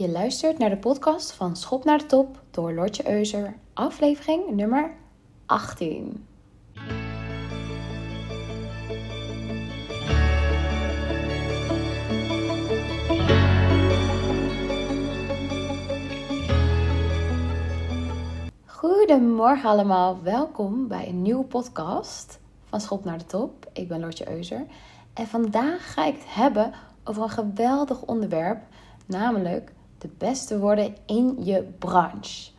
Je luistert naar de podcast van Schop naar de Top door Lortje Euser, aflevering nummer 18. Goedemorgen allemaal, welkom bij een nieuwe podcast van Schop naar de Top. Ik ben Lortje Euser en vandaag ga ik het hebben over een geweldig onderwerp, namelijk de beste worden in je branche.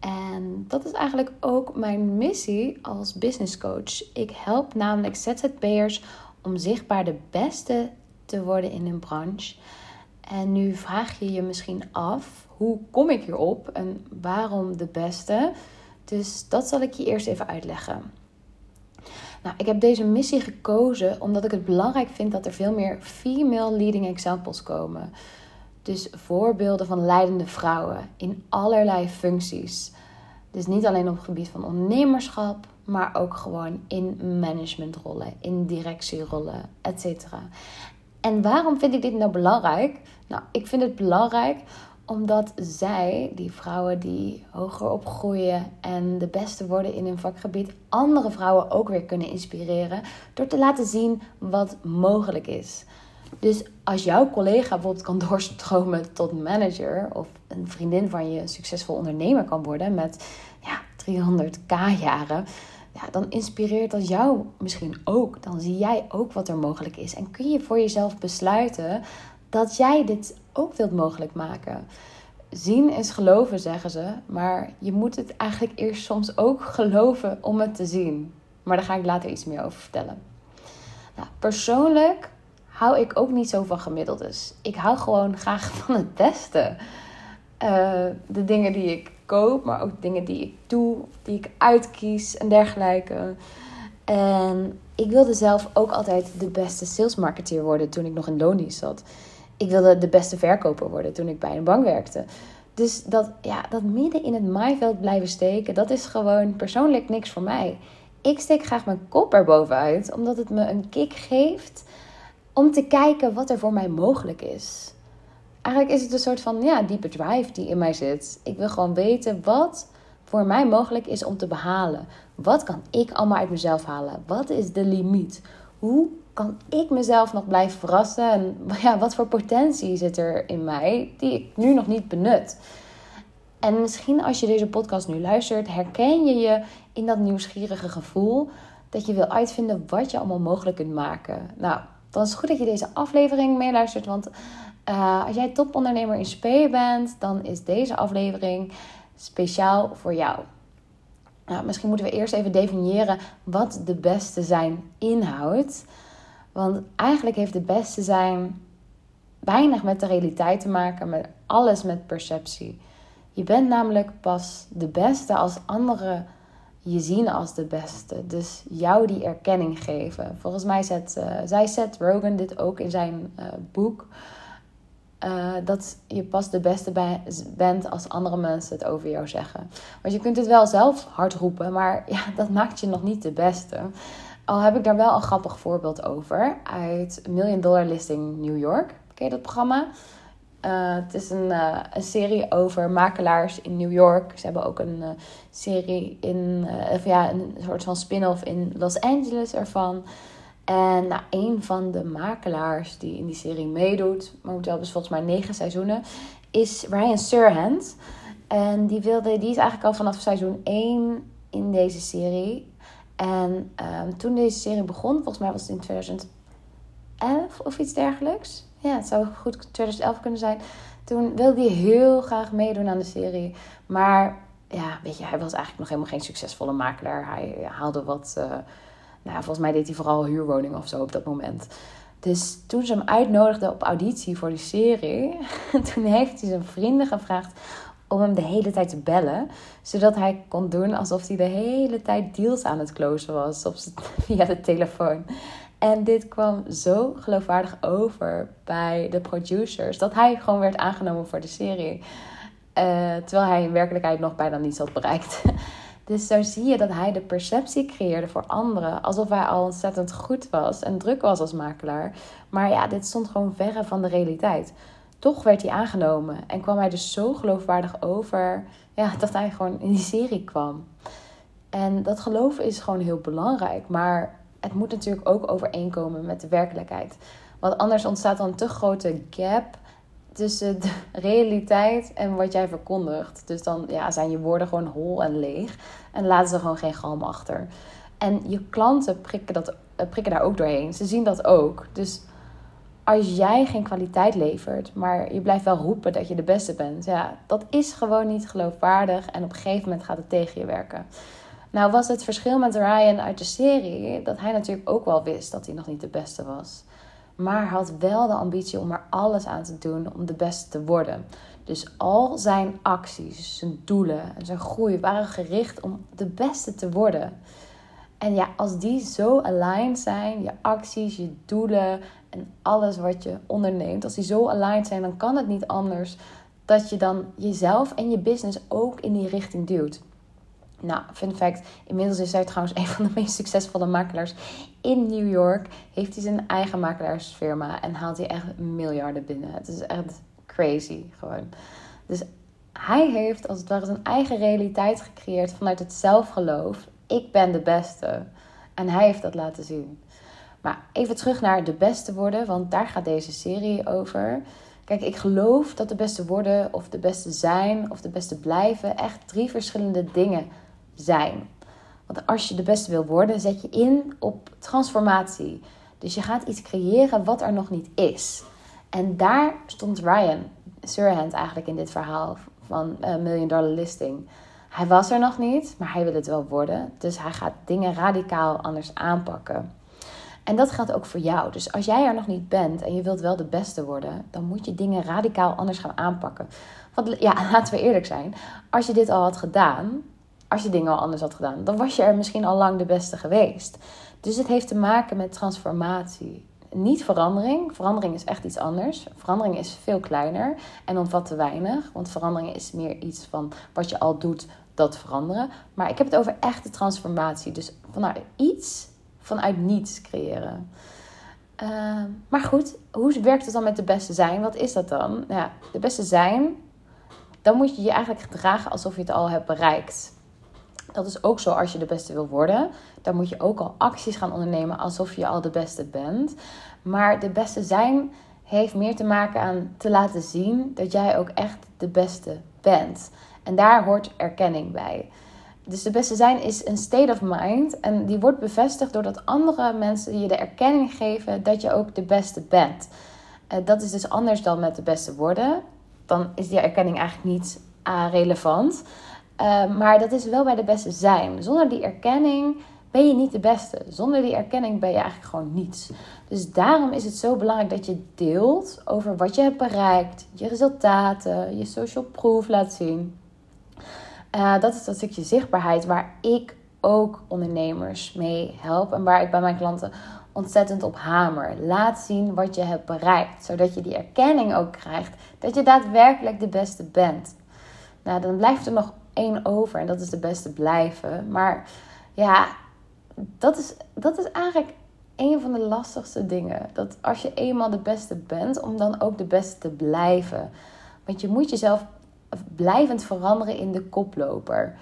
En dat is eigenlijk ook mijn missie als business coach. Ik help namelijk ZZP'ers om zichtbaar de beste te worden in hun branche. En nu vraag je je misschien af, hoe kom ik hierop en waarom de beste? Dus dat zal ik je eerst even uitleggen. Nou, ik heb deze missie gekozen omdat ik het belangrijk vind dat er veel meer female leading examples komen. Dus voorbeelden van leidende vrouwen in allerlei functies. Dus niet alleen op het gebied van ondernemerschap, maar ook gewoon in managementrollen, in directierollen, etc. En waarom vind ik dit nou belangrijk? Nou, ik vind het belangrijk omdat zij, die vrouwen die hoger opgroeien en de beste worden in hun vakgebied, andere vrouwen ook weer kunnen inspireren door te laten zien wat mogelijk is. Dus als jouw collega bijvoorbeeld kan doorstromen tot manager of een vriendin van je succesvol ondernemer kan worden met ja, 300k jaren, ja, dan inspireert dat jou misschien ook. Dan zie jij ook wat er mogelijk is en kun je voor jezelf besluiten dat jij dit ook wilt mogelijk maken. Zien is geloven, zeggen ze, maar je moet het eigenlijk eerst soms ook geloven om het te zien. Maar daar ga ik later iets meer over vertellen. Nou, persoonlijk hou ik ook niet zo van gemiddeldes. Ik hou gewoon graag van het beste. Uh, de dingen die ik koop, maar ook dingen die ik doe, die ik uitkies en dergelijke. En ik wilde zelf ook altijd de beste salesmarketeer worden toen ik nog in loondienst zat. Ik wilde de beste verkoper worden toen ik bij een bank werkte. Dus dat, ja, dat midden in het maaiveld blijven steken, dat is gewoon persoonlijk niks voor mij. Ik steek graag mijn kop erbovenuit, omdat het me een kick geeft om te kijken wat er voor mij mogelijk is. Eigenlijk is het een soort van ja, diepe drive die in mij zit. Ik wil gewoon weten wat voor mij mogelijk is om te behalen. Wat kan ik allemaal uit mezelf halen? Wat is de limiet? Hoe kan ik mezelf nog blijven verrassen? En ja, wat voor potentie zit er in mij die ik nu nog niet benut? En misschien als je deze podcast nu luistert, herken je je in dat nieuwsgierige gevoel dat je wil uitvinden wat je allemaal mogelijk kunt maken. Nou, dan is het goed dat je deze aflevering meeluistert, want uh, als jij topondernemer in SP bent, dan is deze aflevering speciaal voor jou. Nou, misschien moeten we eerst even definiëren wat de beste zijn inhoudt. Want eigenlijk heeft de beste zijn weinig met de realiteit te maken, maar alles met perceptie. Je bent namelijk pas de beste als anderen je zien als de beste. Dus jou die erkenning geven. Volgens mij zet, uh, zij zet Rogan dit ook in zijn uh, boek. Uh, dat je pas de beste bent als andere mensen het over jou zeggen. Want je kunt het wel zelf hard roepen, maar ja, dat maakt je nog niet de beste. Al heb ik daar wel een grappig voorbeeld over uit Million Dollar Listing New York. Ken je dat programma? Uh, het is een, uh, een, serie over makelaars in New York. Ze hebben ook een uh, serie in, ja, een soort van spin-off in Los Angeles ervan. En nou, een van de makelaars die in die serie meedoet, momenteel hebben ze volgens mij negen seizoenen, is Ryan Serhant. En die, wilde, die is eigenlijk al vanaf seizoen 1 in deze serie. En um, toen deze serie begon, volgens mij was het in 2011 of iets dergelijks. Ja, het zou goed 2011 kunnen zijn. Toen wilde hij heel graag meedoen aan de serie. Maar ja, weet je, hij was eigenlijk nog helemaal geen succesvolle makelaar. Hij haalde wat. Uh, nou, volgens mij deed hij vooral huurwoningen of zo op dat moment. Dus toen ze hem uitnodigden op auditie voor die serie, toen heeft hij zijn vrienden gevraagd om hem de hele tijd te bellen. Zodat hij kon doen alsof hij de hele tijd deals aan het closen was op via de telefoon. En dit kwam zo geloofwaardig over bij de producers dat hij gewoon werd aangenomen voor de serie. Uh, terwijl hij in werkelijkheid nog bijna niets had bereikt. Dus zo zie je dat hij de perceptie creëerde voor anderen. Alsof hij al ontzettend goed was en druk was als makelaar. Maar ja, dit stond gewoon verre van de realiteit. toch werd hij aangenomen en kwam hij dus zo geloofwaardig over ja, dat hij gewoon in die serie kwam. En dat geloven is gewoon heel belangrijk, maar het moet natuurlijk ook overeenkomen met de werkelijkheid. Want anders ontstaat dan een te grote gap tussen de realiteit en wat jij verkondigt. Dus dan ja, zijn je woorden gewoon hol en leeg en laten ze gewoon geen galm achter. En je klanten prikken, dat, eh, prikken daar ook doorheen. Ze zien dat ook. Dus als jij geen kwaliteit levert, maar je blijft wel roepen dat je de beste bent, ja, dat is gewoon niet geloofwaardig en op een gegeven moment gaat het tegen je werken. Nou was het verschil met Ryan uit de serie dat hij natuurlijk ook wel wist dat hij nog niet de beste was. Maar had wel de ambitie om er alles aan te doen om de beste te worden. Dus al zijn acties, zijn doelen en zijn groei waren gericht om de beste te worden. En ja, als die zo aligned zijn, je acties, je doelen en alles wat je onderneemt, als die zo aligned zijn, dan kan het niet anders dat je dan jezelf en je business ook in die richting duwt. Nou, fun fact, inmiddels is hij trouwens een van de meest succesvolle makelaars in New York. Heeft hij zijn eigen makelaarsfirma en haalt hij echt miljarden binnen. Het is echt crazy gewoon. Dus hij heeft als het ware zijn eigen realiteit gecreëerd vanuit het zelfgeloof. Ik ben de beste. En hij heeft dat laten zien. Maar even terug naar de beste worden, want daar gaat deze serie over. Kijk, ik geloof dat de beste worden of de beste zijn of de beste blijven echt drie verschillende dingen zijn. Want als je de beste wil worden, zet je in op transformatie. Dus je gaat iets creëren wat er nog niet is. En daar stond Ryan Surhand eigenlijk in dit verhaal van uh, Million Dollar Listing. Hij was er nog niet, maar hij wil het wel worden. Dus hij gaat dingen radicaal anders aanpakken. En dat geldt ook voor jou. Dus als jij er nog niet bent en je wilt wel de beste worden, dan moet je dingen radicaal anders gaan aanpakken. Want ja, laten we eerlijk zijn, als je dit al had gedaan, als je dingen al anders had gedaan, dan was je er misschien al lang de beste geweest. Dus het heeft te maken met transformatie. Niet verandering. Verandering is echt iets anders. Verandering is veel kleiner en omvat te weinig. Want verandering is meer iets van wat je al doet, dat veranderen. Maar ik heb het over echte transformatie. Dus vanuit iets vanuit niets creëren. Uh, maar goed, hoe werkt het dan met de beste zijn? Wat is dat dan? Ja, de beste zijn, dan moet je je eigenlijk gedragen alsof je het al hebt bereikt. Dat is ook zo als je de beste wil worden. Dan moet je ook al acties gaan ondernemen alsof je al de beste bent. Maar de beste zijn heeft meer te maken aan te laten zien dat jij ook echt de beste bent. En daar hoort erkenning bij. Dus de beste zijn is een state of mind. En die wordt bevestigd doordat andere mensen je de erkenning geven dat je ook de beste bent. Uh, dat is dus anders dan met de beste worden. Dan is die erkenning eigenlijk niet uh, relevant. Uh, maar dat is wel bij de beste zijn. Zonder die erkenning ben je niet de beste. Zonder die erkenning ben je eigenlijk gewoon niets. Dus daarom is het zo belangrijk dat je deelt over wat je hebt bereikt, je resultaten, je social proof laat zien. Uh, dat is dat stukje zichtbaarheid waar ik ook ondernemers mee help en waar ik bij mijn klanten ontzettend op hamer. Laat zien wat je hebt bereikt, zodat je die erkenning ook krijgt dat je daadwerkelijk de beste bent. Nou, dan blijft er nog één over en dat is de beste blijven. Maar ja, dat is, dat is eigenlijk een van de lastigste dingen. Dat als je eenmaal de beste bent, om dan ook de beste te blijven. Want je moet jezelf blijvend veranderen in de koploper.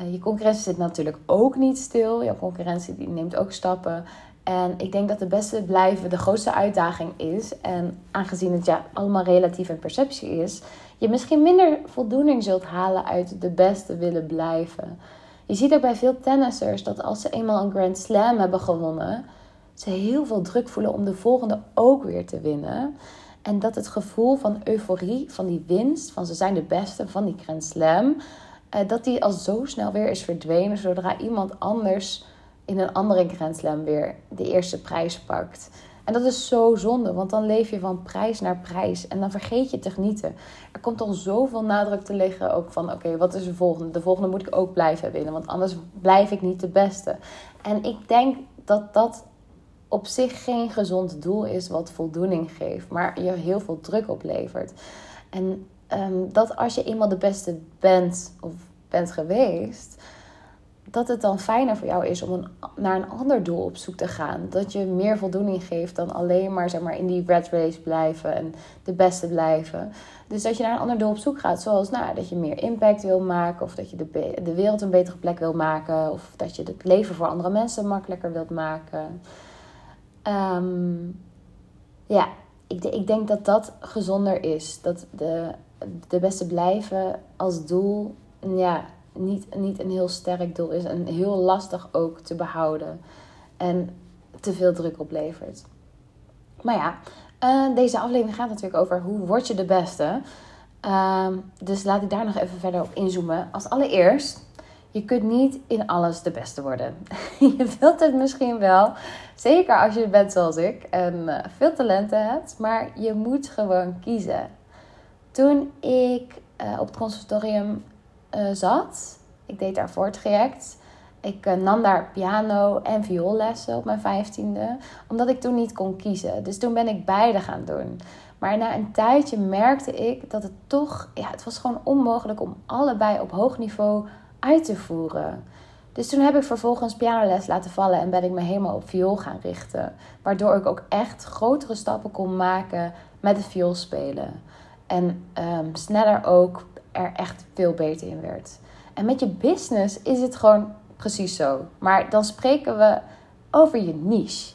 Uh, je concurrentie zit natuurlijk ook niet stil. Jouw concurrentie die neemt ook stappen. En ik denk dat de beste blijven de grootste uitdaging is. En aangezien het ja allemaal relatief en perceptie is, je misschien minder voldoening zult halen uit de beste willen blijven. Je ziet ook bij veel tennissers dat als ze eenmaal een Grand Slam hebben gewonnen, ze heel veel druk voelen om de volgende ook weer te winnen. En dat het gevoel van euforie, van die winst, van ze zijn de beste, van die Grand Slam, eh, dat die al zo snel weer is verdwenen zodra iemand anders in een andere Grand Slam weer de eerste prijs pakt. En dat is zo zonde, want dan leef je van prijs naar prijs en dan vergeet je te genieten. Er komt al zoveel nadruk te liggen ook van oké, wat is de volgende? De volgende moet ik ook blijven winnen, want anders blijf ik niet de beste. En ik denk dat dat op zich geen gezond doel is wat voldoening geeft, maar je heel veel druk oplevert. En um, dat als je eenmaal de beste bent of bent geweest, dat het dan fijner voor jou is om een, naar een ander doel op zoek te gaan. Dat je meer voldoening geeft dan alleen maar, zeg maar in die red race blijven en de beste blijven. Dus dat je naar een ander doel op zoek gaat. Zoals nou, dat je meer impact wil maken. Of dat je de, de wereld een betere plek wil maken. Of dat je het leven voor andere mensen makkelijker wilt maken. Ehm, ja, ik, ik denk dat dat gezonder is. Dat de, de beste blijven als doel ja, niet, niet een heel sterk doel is. En heel lastig ook te behouden. En te veel druk oplevert. Maar ja, uh, deze aflevering gaat natuurlijk over hoe word je de beste. Uh, dus laat ik daar nog even verder op inzoomen. Als allereerst, je kunt niet in alles de beste worden. je wilt het misschien wel, zeker als je bent zoals ik en uh, veel talenten hebt, maar je moet gewoon kiezen. Toen ik uh, op het conservatorium zat, ik deed daarvoor het. Ik uh, nam daar piano en vioollessen op mijn vijftiende, omdat ik toen niet kon kiezen. Dus toen ben ik beide gaan doen. Maar na een tijdje merkte ik dat het toch, ja, het was gewoon onmogelijk om allebei op hoog niveau uit te voeren. Dus toen heb ik vervolgens pianoles laten vallen en ben ik me helemaal op viool gaan richten. Waardoor ik ook echt grotere stappen kon maken met het vioolspelen. En um, sneller ook er echt veel beter in werd. En met je business is het gewoon precies zo. Maar dan spreken we over je niche.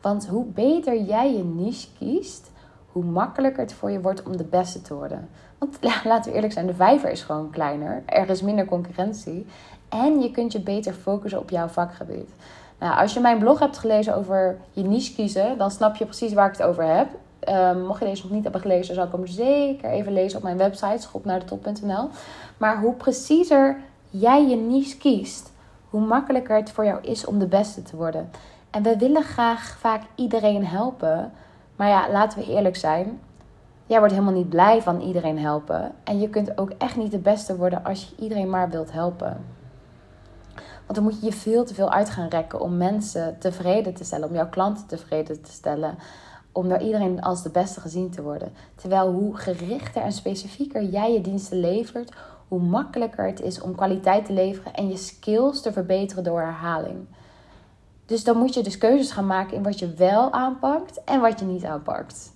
Want hoe beter jij je niche kiest, hoe makkelijker het voor je wordt om de beste te worden. Want laten we eerlijk zijn, de vijver is gewoon kleiner. Er is minder concurrentie. En je kunt je beter focussen op jouw vakgebied. Nou, als je mijn blog hebt gelezen over je niche kiezen, dan snap je precies waar ik het over heb. Um, mocht je deze nog niet hebben gelezen, zou ik hem zeker even lezen op mijn website, schopnaardetop.nl. Maar hoe preciezer jij je niche kiest, hoe makkelijker het voor jou is om de beste te worden. En we willen graag vaak iedereen helpen. Maar ja, laten we eerlijk zijn. Jij wordt helemaal niet blij van iedereen helpen. En je kunt ook echt niet de beste worden als je iedereen maar wilt helpen. Want dan moet je je veel te veel uit gaan rekken om mensen tevreden te stellen, om jouw klanten tevreden te stellen, om door iedereen als de beste gezien te worden. Terwijl hoe gerichter en specifieker jij je diensten levert, hoe makkelijker het is om kwaliteit te leveren en je skills te verbeteren door herhaling. Dus dan moet je dus keuzes gaan maken in wat je wel aanpakt en wat je niet aanpakt.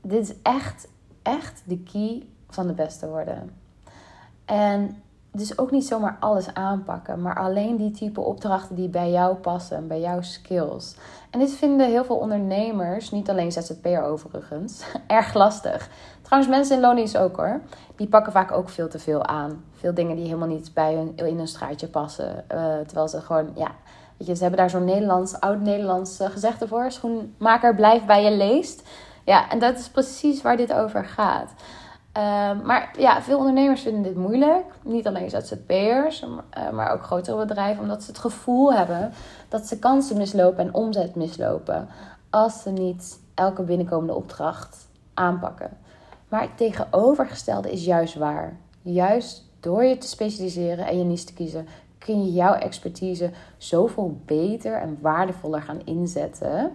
Dit is echt, echt de key van de beste worden. En dus ook niet zomaar alles aanpakken, maar alleen die type opdrachten die bij jou passen, bij jouw skills. En dit vinden heel veel ondernemers, niet alleen ZZP'er overigens, erg lastig. Trouwens, mensen in Lonies ook hoor. Die pakken vaak ook veel te veel aan. Veel dingen die helemaal niet bij hun in hun straatje passen. Uh, terwijl ze gewoon, ja, weet je, ze hebben daar zo'n Nederlands, oud-Nederlands uh, gezegde voor. Schoenmaker, blijf bij je leest. Ja, en dat is precies waar dit over gaat. Uh, maar ja, veel ondernemers vinden dit moeilijk. Niet alleen ZZP'ers, uh, maar ook grotere bedrijven. Omdat ze het gevoel hebben dat ze kansen mislopen en omzet mislopen. Als ze niet elke binnenkomende opdracht aanpakken. Maar het tegenovergestelde is juist waar. Juist door je te specialiseren en je niche te kiezen, kun je jouw expertise zoveel beter en waardevoller gaan inzetten.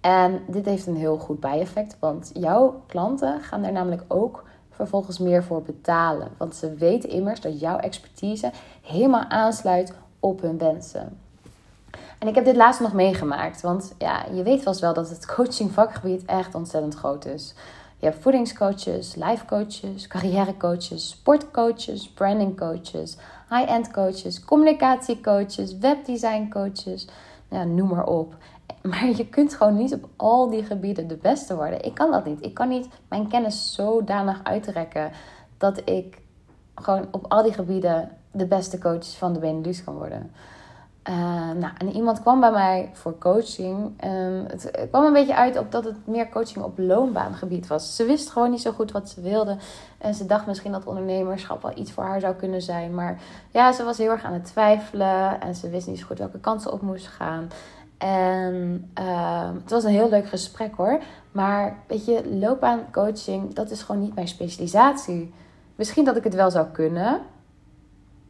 En dit heeft een heel goed bijeffect, want jouw klanten gaan er namelijk ook vervolgens meer voor betalen. Want ze weten immers dat jouw expertise helemaal aansluit op hun wensen. En ik heb dit laatst nog meegemaakt, want ja, je weet vast wel dat het coaching vakgebied echt ontzettend groot is. Je hebt voedingscoaches, life coaches, carrièrecoaches, sportcoaches, brandingcoaches, high-end coaches, communicatiecoaches, webdesigncoaches. Ja, noem maar op. Maar je kunt gewoon niet op al die gebieden de beste worden. Ik kan dat niet. Ik kan niet mijn kennis zodanig uitrekken dat ik gewoon op al die gebieden de beste coach van de Benelux kan worden. Uh, nou, en iemand kwam bij mij voor coaching. En het kwam een beetje uit op dat het meer coaching op loonbaangebied was. Ze wist gewoon niet zo goed wat ze wilde. En ze dacht misschien dat ondernemerschap wel iets voor haar zou kunnen zijn. Maar ja, ze was heel erg aan het twijfelen. En ze wist niet zo goed welke kansen op moest gaan. En uh, het was een heel leuk gesprek hoor. Maar weet je, loopbaancoaching, dat is gewoon niet mijn specialisatie. Misschien dat ik het wel zou kunnen.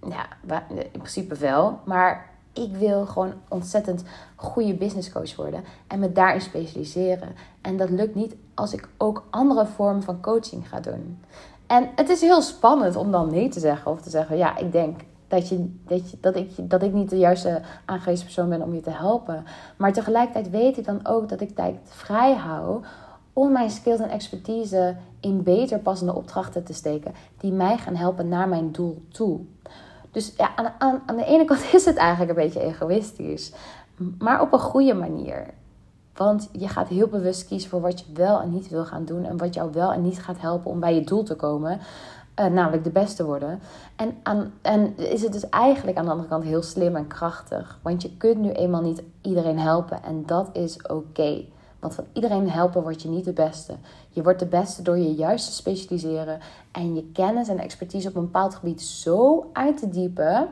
Ja, in principe wel. Maar ik wil gewoon ontzettend goede business coach worden en me daarin specialiseren. En dat lukt niet als ik ook andere vormen van coaching ga doen. En het is heel spannend om dan nee te zeggen of te zeggen: ja, ik denk dat, je, dat, je, dat, ik, dat ik niet de juiste aangewezen persoon ben om je te helpen. Maar tegelijkertijd weet ik dan ook dat ik tijd vrij hou om mijn skills en expertise in beter passende opdrachten te steken. Die mij gaan helpen naar mijn doel toe. Dus ja, aan, aan, aan de ene kant is het eigenlijk een beetje egoïstisch. Maar op een goede manier. Want je gaat heel bewust kiezen voor wat je wel en niet wil gaan doen. En wat jou wel en niet gaat helpen om bij je doel te komen. Uh, namelijk de beste worden. En, en is het dus eigenlijk aan de andere kant heel slim en krachtig. Want je kunt nu eenmaal niet iedereen helpen. En dat is oké. Want van iedereen helpen word je niet de beste. Je wordt de beste door je juist te specialiseren. En je kennis en expertise op een bepaald gebied zo uit te diepen.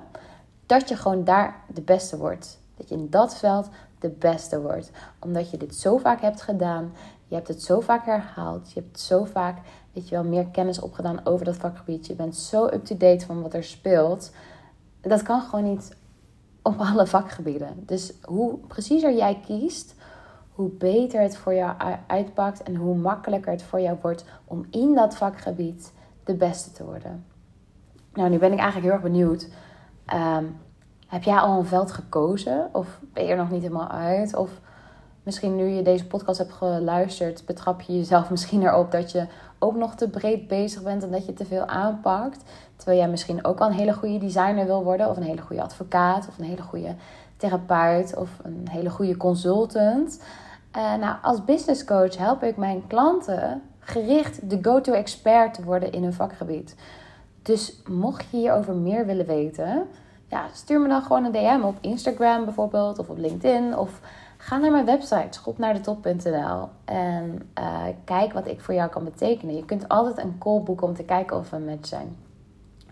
Dat je gewoon daar de beste wordt. Dat je in dat veld de beste wordt. Omdat je dit zo vaak hebt gedaan. Je hebt het zo vaak herhaald. Je hebt zo vaak, weet je wel, meer kennis opgedaan over dat vakgebied. Je bent zo up-to-date van wat er speelt. Dat kan gewoon niet op alle vakgebieden. Dus hoe preciezer jij kiest, hoe beter het voor jou uitpakt en hoe makkelijker het voor jou wordt om in dat vakgebied de beste te worden. Nou, nu ben ik eigenlijk heel erg benieuwd. Ehm, heb jij al een veld gekozen? Of ben je er nog niet helemaal uit? Of misschien nu je deze podcast hebt geluisterd, betrap je jezelf misschien erop dat je ook nog te breed bezig bent en dat je te veel aanpakt. Terwijl jij misschien ook al een hele goede designer wil worden, of een hele goede advocaat, of een hele goede therapeut, of een hele goede consultant. Uh, nou, als business coach help ik mijn klanten gericht de go-to expert te worden in hun vakgebied. Dus mocht je hierover meer willen weten, ja, stuur me dan gewoon een DM op Instagram bijvoorbeeld of op LinkedIn of ga naar mijn website schopnaardetop.nl en uh, kijk wat ik voor jou kan betekenen. Je kunt altijd een call boeken om te kijken of we een match zijn.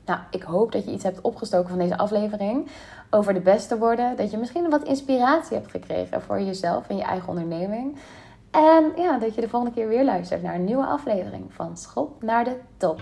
Nou, ik hoop dat je iets hebt opgestoken van deze aflevering over de beste worden. Dat je misschien wat inspiratie hebt gekregen voor jezelf en je eigen onderneming. En ja, dat je de volgende keer weer luistert naar een nieuwe aflevering van Schop naar de Top.